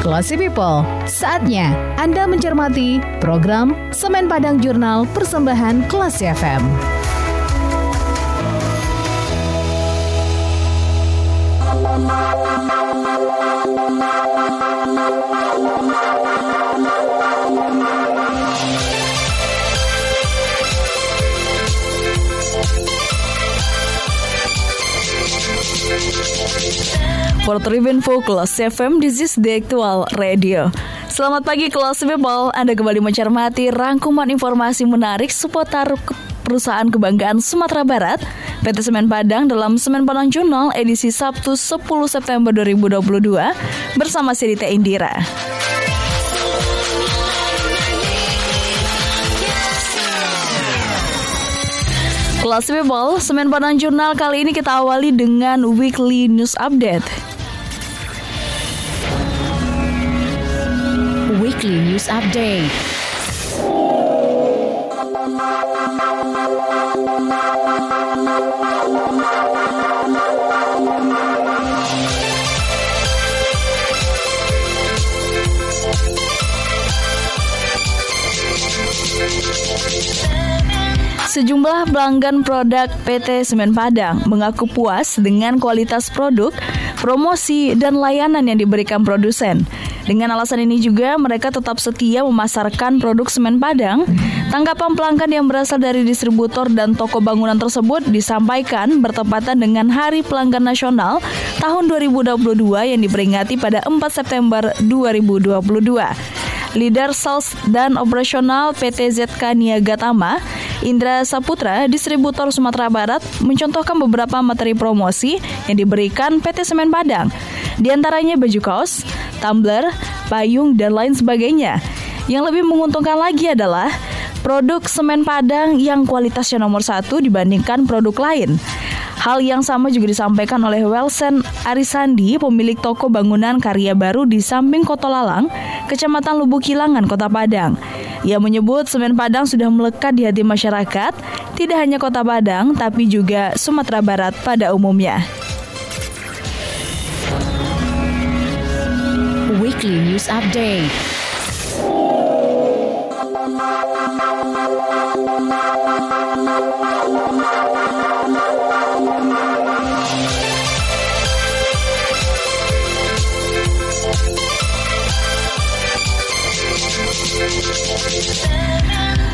Classy People, saatnya Anda mencermati program Semen Padang Jurnal Persembahan Classy FM. For Info Kelas FM, this is the actual radio. Selamat pagi kelas people, Anda kembali mencermati rangkuman informasi menarik seputar perusahaan kebanggaan Sumatera Barat, PT Semen Padang dalam Semen Padang Journal edisi Sabtu 10 September 2022 bersama Sirita Indira. Kelas People, Semen Padang Jurnal kali ini kita awali dengan weekly news update. Weekly News Update. Sejumlah pelanggan produk PT Semen Padang mengaku puas dengan kualitas produk, promosi, dan layanan yang diberikan produsen. Dengan alasan ini juga mereka tetap setia memasarkan produk semen Padang. Tanggapan pelanggan yang berasal dari distributor dan toko bangunan tersebut disampaikan bertepatan dengan Hari Pelanggan Nasional tahun 2022 yang diperingati pada 4 September 2022. Leader Sales dan Operasional PT ZK Niaga Tama, Indra Saputra, distributor Sumatera Barat, mencontohkan beberapa materi promosi yang diberikan PT Semen Padang. Di antaranya baju kaos, tumbler, payung, dan lain sebagainya. Yang lebih menguntungkan lagi adalah produk semen Padang yang kualitasnya nomor satu dibandingkan produk lain. Hal yang sama juga disampaikan oleh Welsen Arisandi, pemilik toko bangunan karya baru di samping Kota Lalang, Kecamatan Lubuk Hilangan, Kota Padang. Ia menyebut semen Padang sudah melekat di hati masyarakat, tidak hanya Kota Padang, tapi juga Sumatera Barat pada umumnya. Weekly News Update.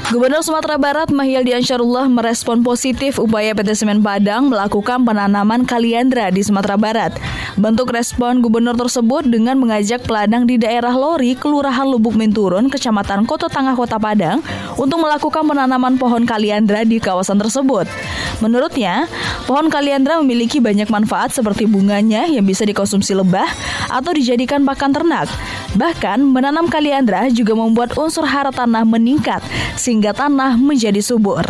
Gubernur Sumatera Barat Mahyildi Ansarullah merespon positif upaya PT Semen Padang melakukan penanaman kaliandra di Sumatera Barat. Bentuk respon gubernur tersebut dengan mengajak peladang di daerah Lori, Kelurahan Lubuk Minturun, Kecamatan Kota Tengah Kota Padang untuk melakukan penanaman pohon kaliandra di kawasan tersebut. Menurutnya, pohon kaliandra memiliki banyak manfaat seperti bunganya yang bisa dikonsumsi lebah atau dijadikan pakan ternak. Bahkan, menanam kaliandra juga membuat unsur hara tanah meningkat sehingga tanah menjadi subur.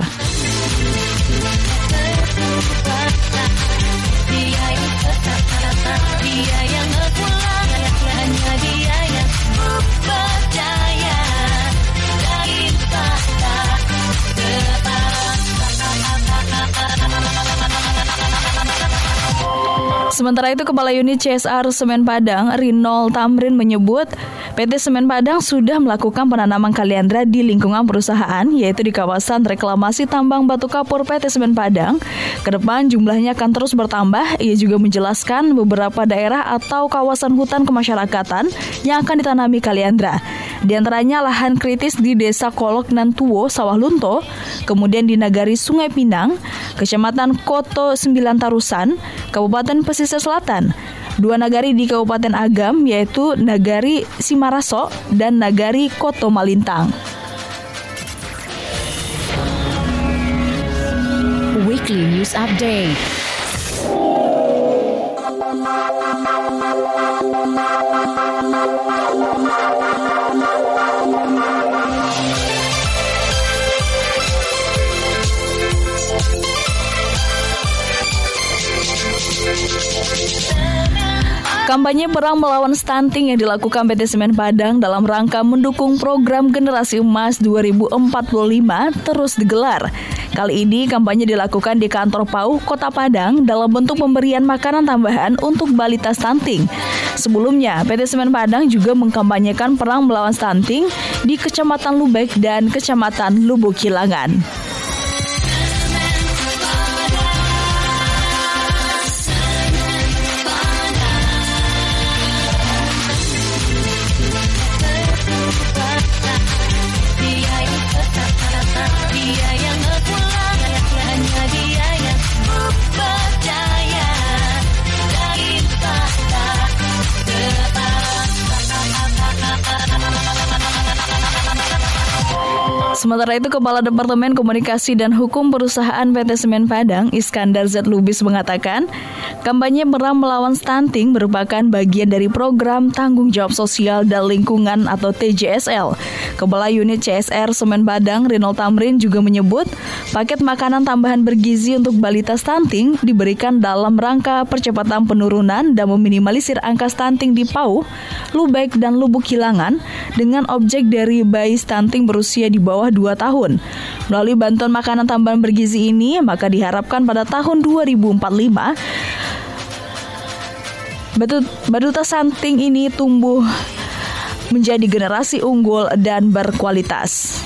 Sementara itu Kepala Unit CSR Semen Padang, Rinol Tamrin menyebut PT Semen Padang sudah melakukan penanaman kaliandra di lingkungan perusahaan yaitu di kawasan reklamasi tambang batu kapur PT Semen Padang. Ke depan jumlahnya akan terus bertambah. Ia juga menjelaskan beberapa daerah atau kawasan hutan kemasyarakatan yang akan ditanami kaliandra. Di antaranya lahan kritis di Desa Kolok Nantuo, Sawah Lunto, kemudian di Nagari Sungai Pinang, Kecamatan Koto Sembilan Tarusan, Kabupaten Pesisir Selatan. Dua nagari di Kabupaten Agam yaitu Nagari Simaraso dan Nagari Koto Malintang. Weekly News Update. Kampanye perang melawan stunting yang dilakukan PT Semen Padang dalam rangka mendukung program Generasi Emas 2045 terus digelar. Kali ini kampanye dilakukan di kantor PAU Kota Padang dalam bentuk pemberian makanan tambahan untuk balita stunting. Sebelumnya, PT Semen Padang juga mengkampanyekan perang melawan stunting di Kecamatan Lubek dan Kecamatan Lubuk Kilangan. Sementara itu, Kepala Departemen Komunikasi dan Hukum Perusahaan PT Semen Padang, Iskandar Z. Lubis mengatakan, kampanye perang melawan stunting merupakan bagian dari program Tanggung Jawab Sosial dan Lingkungan atau TJSL. Kepala Unit CSR Semen Padang, Rinald Tamrin juga menyebut, paket makanan tambahan bergizi untuk balita stunting diberikan dalam rangka percepatan penurunan dan meminimalisir angka stunting di Pau, Lubek, dan Lubuk Kilangan dengan objek dari bayi stunting berusia di bawah 2 tahun. Melalui bantuan makanan tambahan bergizi ini, maka diharapkan pada tahun 2045 Batut, baduta santing ini tumbuh menjadi generasi unggul dan berkualitas.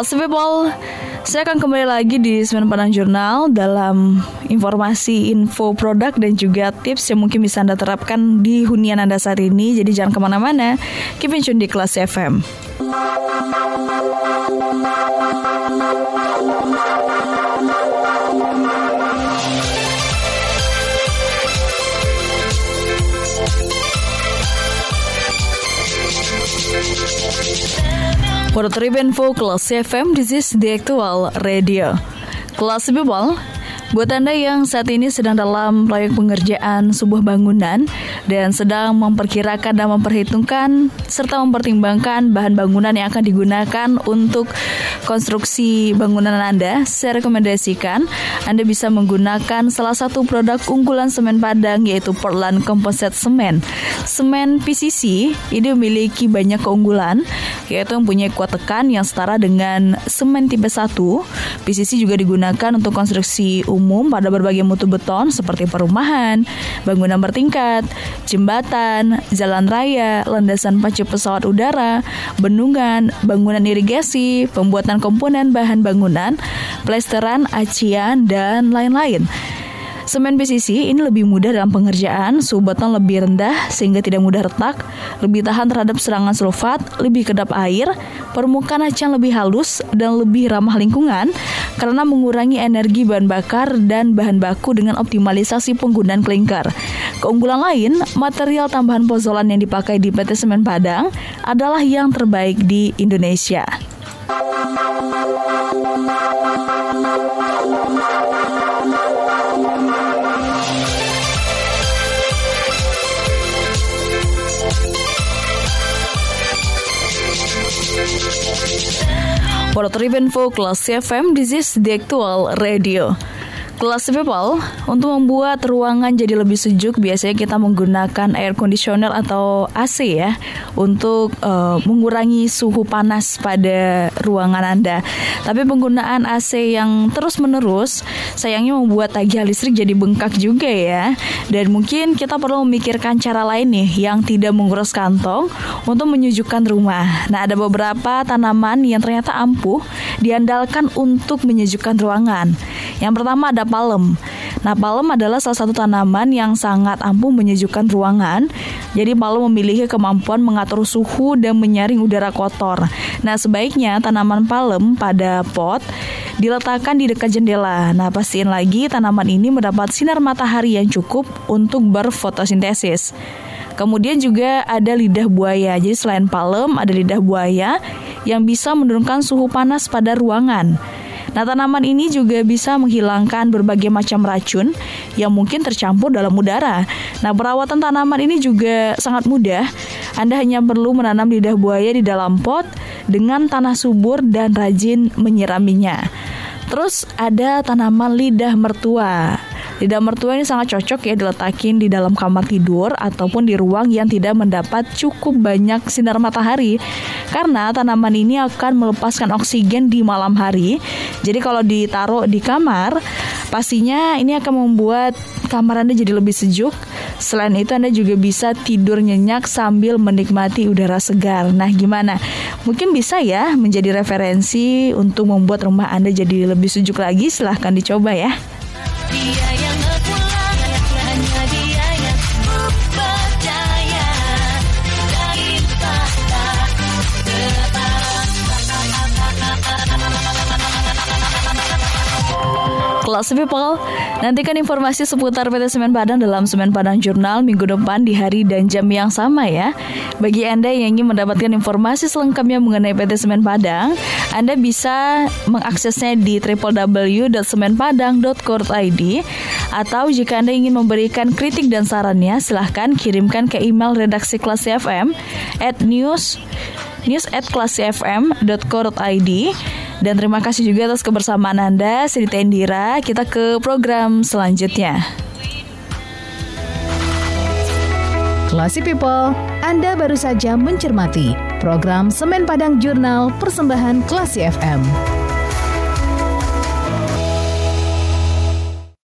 Kelas People saya akan kembali lagi di Semen Jurnal dalam informasi info produk dan juga tips yang mungkin bisa Anda terapkan di hunian Anda saat ini. Jadi jangan ke mana-mana, keep in tune di Kelas FM. Trip info Kelas FM, this is the actual radio. Kelas People, Buat Anda yang saat ini sedang dalam proyek pengerjaan sebuah bangunan dan sedang memperkirakan dan memperhitungkan serta mempertimbangkan bahan bangunan yang akan digunakan untuk konstruksi bangunan Anda, saya rekomendasikan Anda bisa menggunakan salah satu produk unggulan semen Padang yaitu Portland Composite Semen. Semen PCC ini memiliki banyak keunggulan yaitu mempunyai kuat tekan yang setara dengan semen tipe 1. PCC juga digunakan untuk konstruksi umum pada berbagai mutu beton seperti perumahan, bangunan bertingkat, jembatan, jalan raya, landasan pacu pesawat udara, bendungan, bangunan irigasi, pembuatan komponen bahan bangunan, plesteran, acian, dan lain-lain. Semen PCC ini lebih mudah dalam pengerjaan, suhu beton lebih rendah sehingga tidak mudah retak, lebih tahan terhadap serangan sulfat, lebih kedap air, permukaan acian lebih halus dan lebih ramah lingkungan karena mengurangi energi bahan bakar dan bahan baku dengan optimalisasi penggunaan klinker. Keunggulan lain, material tambahan pozolan yang dipakai di PT Semen Padang adalah yang terbaik di Indonesia. For Trip Info Class FM, this is the actual radio. Kelas people, untuk membuat ruangan jadi lebih sejuk biasanya kita menggunakan air conditioner atau AC ya untuk uh, mengurangi suhu panas pada ruangan Anda. Tapi penggunaan AC yang terus-menerus sayangnya membuat tagihan listrik jadi bengkak juga ya. Dan mungkin kita perlu memikirkan cara lain nih yang tidak menguras kantong untuk menyejukkan rumah. Nah, ada beberapa tanaman yang ternyata ampuh diandalkan untuk menyejukkan ruangan. Yang pertama ada palem. Nah, palem adalah salah satu tanaman yang sangat ampuh menyejukkan ruangan. Jadi palem memiliki kemampuan mengatur suhu dan menyaring udara kotor. Nah, sebaiknya tanaman palem pada pot diletakkan di dekat jendela. Nah, pastiin lagi tanaman ini mendapat sinar matahari yang cukup untuk berfotosintesis. Kemudian juga ada lidah buaya. Jadi selain palem ada lidah buaya yang bisa menurunkan suhu panas pada ruangan. Nah, tanaman ini juga bisa menghilangkan berbagai macam racun yang mungkin tercampur dalam udara. Nah, perawatan tanaman ini juga sangat mudah. Anda hanya perlu menanam lidah buaya di dalam pot dengan tanah subur dan rajin menyiraminya. Terus ada tanaman lidah mertua. Lidah mertua ini sangat cocok ya diletakin di dalam kamar tidur ataupun di ruang yang tidak mendapat cukup banyak sinar matahari karena tanaman ini akan melepaskan oksigen di malam hari. Jadi kalau ditaruh di kamar, pastinya ini akan membuat kamar Anda jadi lebih sejuk. Selain itu Anda juga bisa tidur nyenyak sambil menikmati udara segar. Nah, gimana? Mungkin bisa ya menjadi referensi untuk membuat rumah Anda jadi lebih sejuk lagi. Silahkan dicoba ya. Dia Kelas People, nantikan informasi seputar PT Semen Padang dalam Semen Padang Jurnal minggu depan di hari dan jam yang sama ya. Bagi Anda yang ingin mendapatkan informasi selengkapnya mengenai PT Semen Padang, Anda bisa mengaksesnya di www.semenpadang.co.id atau jika Anda ingin memberikan kritik dan sarannya, silahkan kirimkan ke email redaksi kelas FM at news news at dan terima kasih juga atas kebersamaan Anda, Siti Indira. Kita ke program selanjutnya. Classy People, Anda baru saja mencermati program Semen Padang Jurnal Persembahan Classy FM.